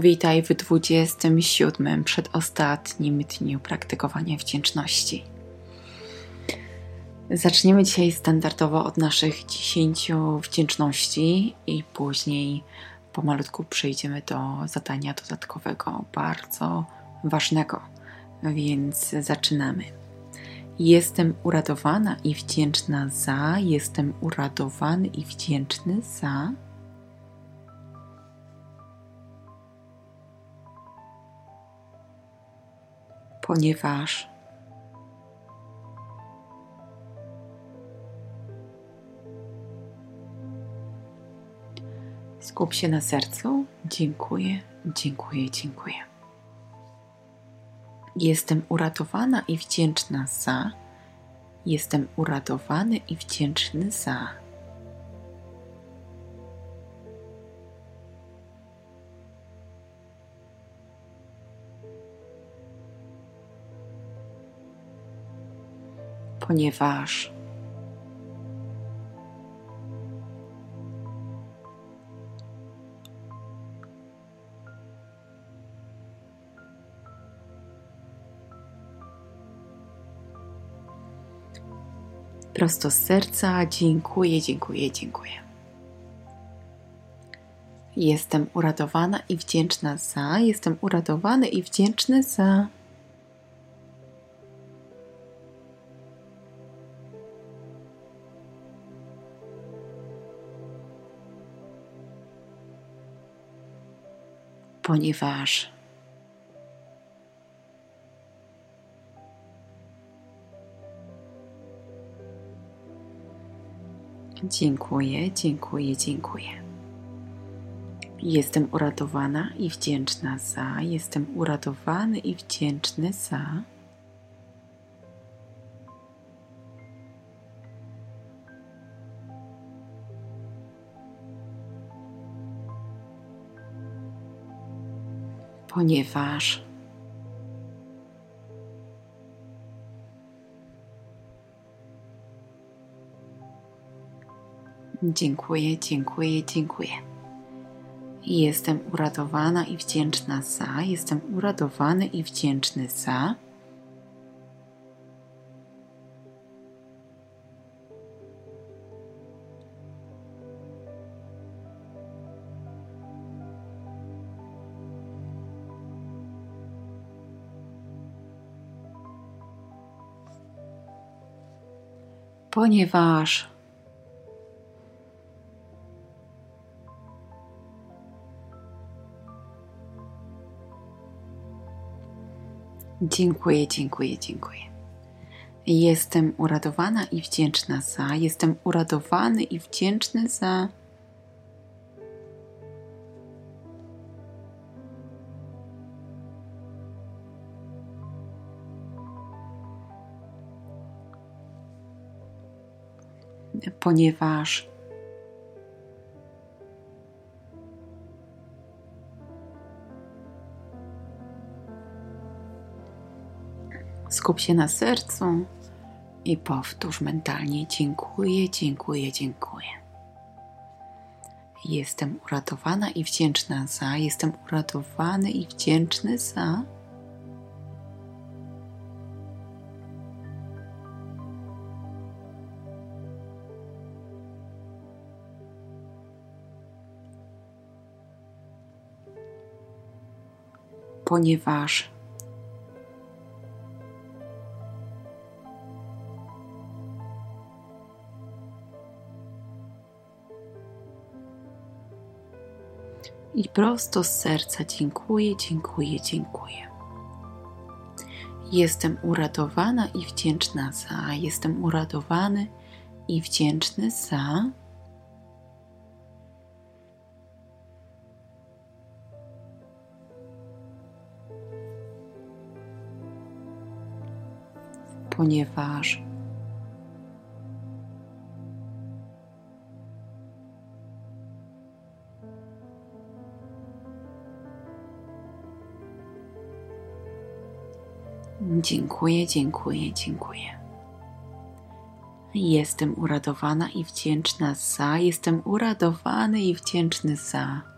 Witaj w 27 przedostatnim dniu praktykowania wdzięczności. Zaczniemy dzisiaj standardowo od naszych 10 wdzięczności i później pomalutku przejdziemy do zadania dodatkowego, bardzo ważnego. Więc zaczynamy. Jestem uradowana i wdzięczna za, jestem uradowany i wdzięczny za. Ponieważ skup się na sercu. Dziękuję, dziękuję, dziękuję. Jestem uratowana i wdzięczna za. Jestem uradowany i wdzięczny za. Ponieważ prosto z serca. Dziękuję, dziękuję, dziękuję. Jestem uradowana i wdzięczna za. Jestem uradowany i wdzięczny za. Ponieważ Dziękuję, dziękuję, dziękuję. Jestem uradowana i wdzięczna za. Jestem uradowany i wdzięczny za. Ponieważ Dziękuję, dziękuję, dziękuję. Jestem uradowana i wdzięczna za. Jestem uradowany i wdzięczny za. Ponieważ Dziękuję, dziękuję, dziękuję. Jestem uradowana i wdzięczna za. Jestem uradowany i wdzięczny za. Ponieważ Skup się na sercu i powtórz mentalnie: Dziękuję, dziękuję, dziękuję. Jestem uratowana i wdzięczna za. Jestem uratowany i wdzięczny za. Ponieważ i prosto z serca dziękuję, dziękuję, dziękuję. Jestem uradowana i wdzięczna za. Jestem uradowany i wdzięczny za. Ponieważ Dziękuję, dziękuję, dziękuję. Jestem uradowana i wdzięczna za. Jestem uradowany i wdzięczny za.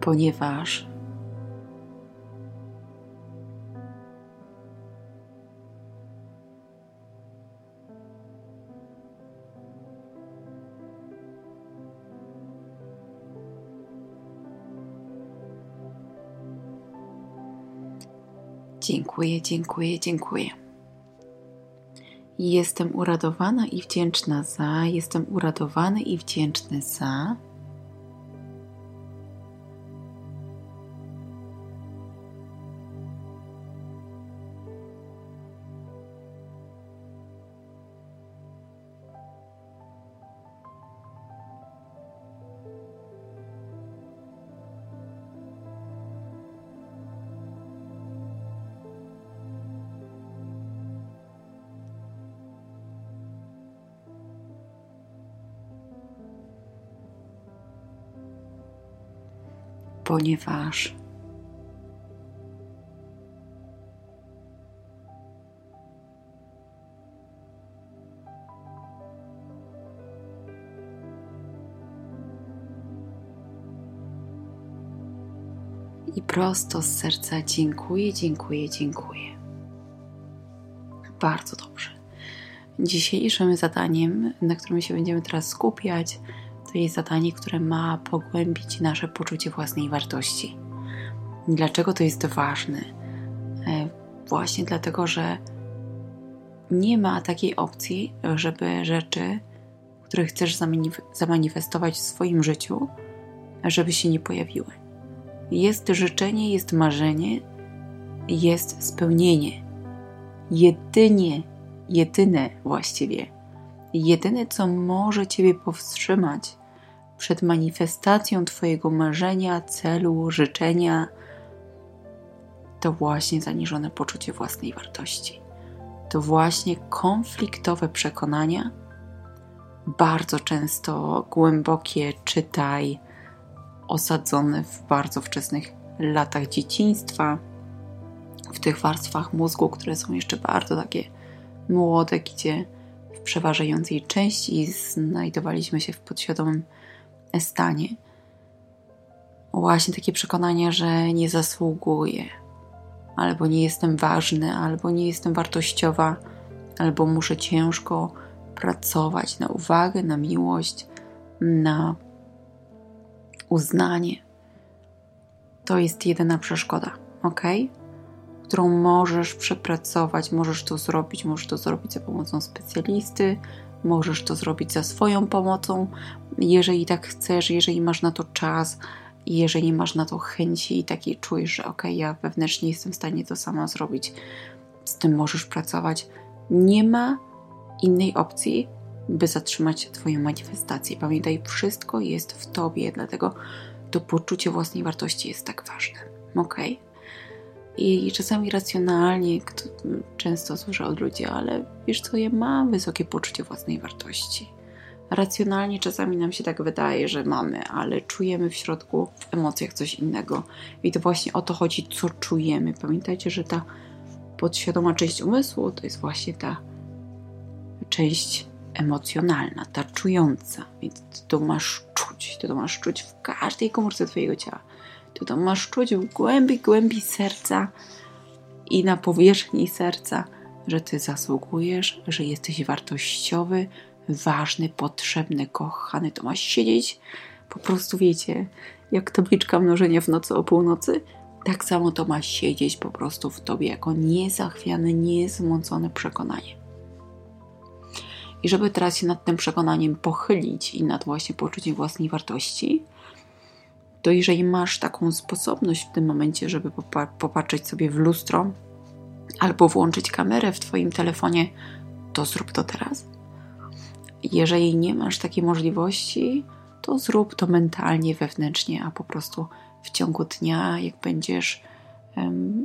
Ponieważ Dziękuję, dziękuję, dziękuję. Jestem uradowana i wdzięczna za, jestem uradowany i wdzięczny za. Ponieważ i prosto z serca dziękuję, dziękuję, dziękuję. Bardzo dobrze. Dzisiejszym zadaniem, na którym się będziemy teraz skupiać, to jest zadanie, które ma pogłębić nasze poczucie własnej wartości. Dlaczego to jest ważne? E, właśnie dlatego, że nie ma takiej opcji, żeby rzeczy, które chcesz zamanifestować w swoim życiu, żeby się nie pojawiły. Jest życzenie, jest marzenie, jest spełnienie. Jedynie, jedyne właściwie, jedyne co może Ciebie powstrzymać przed manifestacją Twojego marzenia, celu, życzenia, to właśnie zaniżone poczucie własnej wartości. To właśnie konfliktowe przekonania, bardzo często głębokie, czytaj, osadzone w bardzo wczesnych latach dzieciństwa, w tych warstwach mózgu, które są jeszcze bardzo takie młode, gdzie w przeważającej części znajdowaliśmy się w podświadomym stanie. Właśnie takie przekonania, że nie zasługuję, albo nie jestem ważny, albo nie jestem wartościowa, albo muszę ciężko pracować na uwagę, na miłość, na uznanie. To jest jedyna przeszkoda, ok? Którą możesz przepracować, możesz to zrobić, możesz to zrobić za pomocą specjalisty, Możesz to zrobić za swoją pomocą, jeżeli tak chcesz, jeżeli masz na to czas, jeżeli masz na to chęci i taki czujesz, że ok, ja wewnętrznie jestem w stanie to sama zrobić, z tym możesz pracować. Nie ma innej opcji, by zatrzymać Twoją manifestację. Pamiętaj, wszystko jest w Tobie, dlatego to poczucie własnej wartości jest tak ważne. Ok? I czasami racjonalnie, często słyszę od ludzi, ale wiesz co, ja mam wysokie poczucie własnej wartości. Racjonalnie czasami nam się tak wydaje, że mamy, ale czujemy w środku, w emocjach coś innego. I to właśnie o to chodzi, co czujemy. Pamiętajcie, że ta podświadoma część umysłu to jest właśnie ta część emocjonalna, ta czująca. Więc ty to masz czuć, ty to masz czuć w każdej komórce Twojego ciała. Ty to masz czuć w głębi, głębi serca i na powierzchni serca, że Ty zasługujesz, że jesteś wartościowy, ważny, potrzebny, kochany. To masz siedzieć po prostu, wiecie, jak tabliczka mnożenia w nocy o północy, tak samo to ma siedzieć po prostu w Tobie jako niezachwiane, niezmącone przekonanie. I żeby teraz się nad tym przekonaniem pochylić i nad właśnie poczuciem własnej wartości, to jeżeli masz taką sposobność w tym momencie, żeby popatrzeć sobie w lustro albo włączyć kamerę w Twoim telefonie, to zrób to teraz. Jeżeli nie masz takiej możliwości, to zrób to mentalnie, wewnętrznie, a po prostu w ciągu dnia, jak będziesz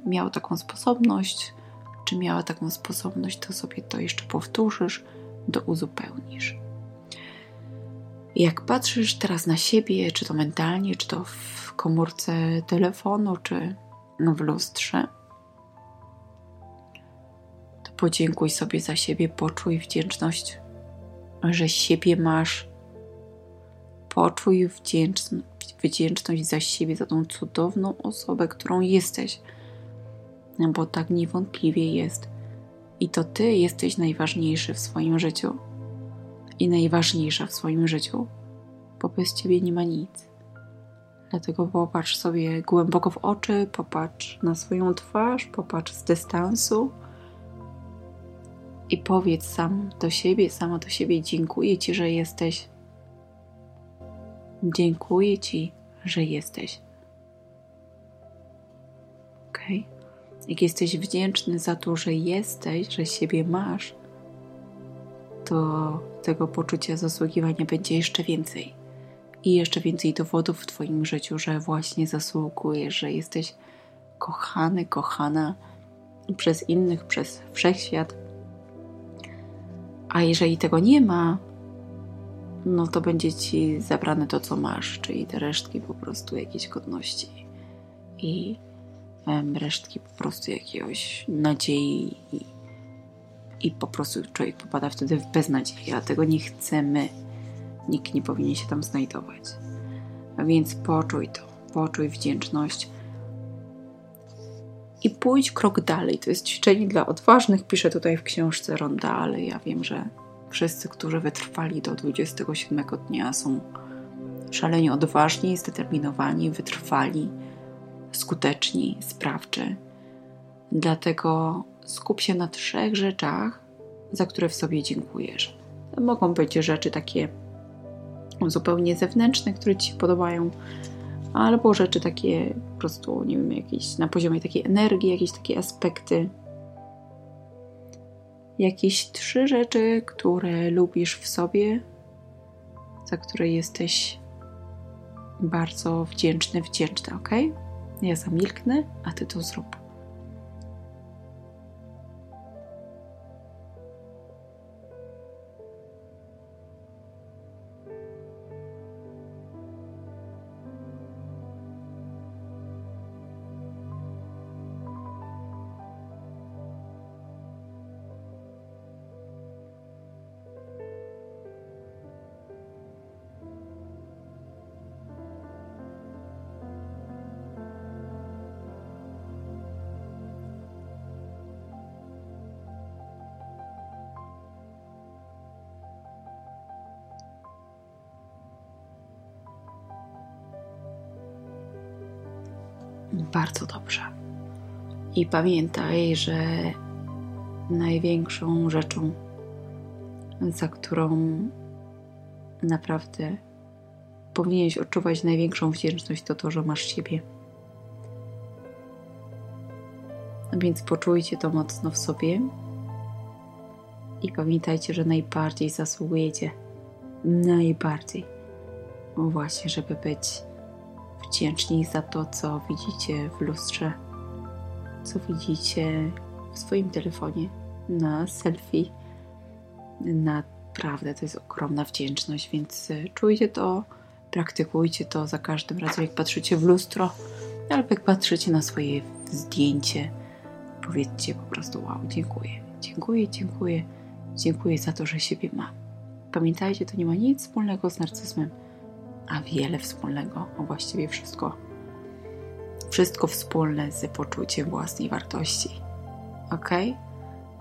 miał taką sposobność, czy miała taką sposobność, to sobie to jeszcze powtórzysz, do uzupełnisz. Jak patrzysz teraz na siebie, czy to mentalnie, czy to w komórce telefonu, czy w lustrze, to podziękuj sobie za siebie, poczuj wdzięczność, że siebie masz. Poczuj wdzięczność za siebie, za tą cudowną osobę, którą jesteś. Bo tak niewątpliwie jest. I to ty jesteś najważniejszy w swoim życiu. I najważniejsza w swoim życiu, bo bez ciebie nie ma nic. Dlatego popatrz sobie głęboko w oczy, popatrz na swoją twarz, popatrz z dystansu i powiedz sam do siebie, sama do siebie: Dziękuję Ci, że jesteś. Dziękuję Ci, że jesteś. Jak jesteś wdzięczny za to, że jesteś, że siebie masz, to tego poczucia zasługiwania będzie jeszcze więcej. I jeszcze więcej dowodów w Twoim życiu, że właśnie zasługujesz, że jesteś kochany, kochana przez innych, przez wszechświat a jeżeli tego nie ma, no to będzie ci zabrane to, co masz, czyli te resztki po prostu jakiejś godności i resztki po prostu jakiegoś nadziei i, i po prostu człowiek popada wtedy w beznadzieję, a tego nie chcemy. Nikt nie powinien się tam znajdować. A więc poczuj to, poczuj wdzięczność i pójdź krok dalej. To jest ćwiczenie dla odważnych. Piszę tutaj w książce Ronda, ale ja wiem, że wszyscy, którzy wytrwali do 27 dnia, są szalenie odważni, zdeterminowani, wytrwali, skuteczni, sprawczy. Dlatego skup się na trzech rzeczach, za które w sobie dziękujesz. To mogą być rzeczy takie zupełnie zewnętrzne, które ci się podobają, albo rzeczy takie po prostu, nie wiem, jakieś na poziomie takiej energii, jakieś takie aspekty. Jakieś trzy rzeczy, które lubisz w sobie, za które jesteś bardzo wdzięczny, wdzięczna, ok? Ja zamilknę, a ty to zrób. Bardzo dobrze. I pamiętaj, że największą rzeczą, za którą naprawdę powinieneś odczuwać największą wdzięczność, to to, że masz siebie. Więc poczujcie to mocno w sobie i pamiętajcie, że najbardziej zasługujecie, najbardziej, właśnie, żeby być wdzięczni za to, co widzicie w lustrze, co widzicie w swoim telefonie, na selfie. Naprawdę to jest ogromna wdzięczność, więc e, czujcie to, praktykujcie to za każdym razem, jak patrzycie w lustro, albo jak patrzycie na swoje zdjęcie. Powiedzcie po prostu: Wow, dziękuję, dziękuję, dziękuję, dziękuję za to, że siebie mam. Pamiętajcie, to nie ma nic wspólnego z narcyzmem a wiele wspólnego, a właściwie wszystko. Wszystko wspólne z poczuciem własnej wartości. Ok?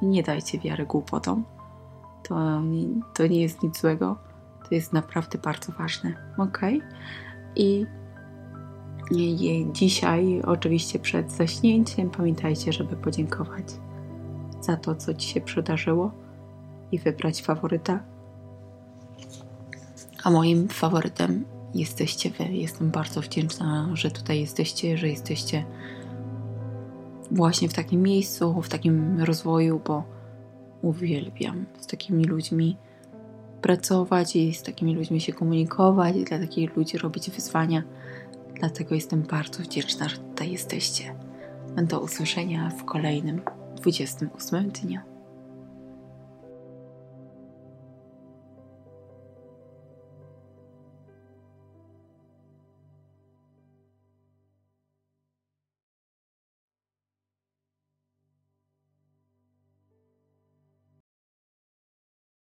Nie dajcie wiary głupotom. To, to nie jest nic złego. To jest naprawdę bardzo ważne. Ok? I dzisiaj, oczywiście przed zaśnięciem, pamiętajcie, żeby podziękować za to, co Ci się przydarzyło i wybrać faworyta. A moim faworytem jesteście Wy. Jestem bardzo wdzięczna, że tutaj jesteście, że jesteście właśnie w takim miejscu, w takim rozwoju, bo uwielbiam z takimi ludźmi pracować i z takimi ludźmi się komunikować i dla takich ludzi robić wyzwania. Dlatego jestem bardzo wdzięczna, że tutaj jesteście. Do usłyszenia w kolejnym 28 dniu.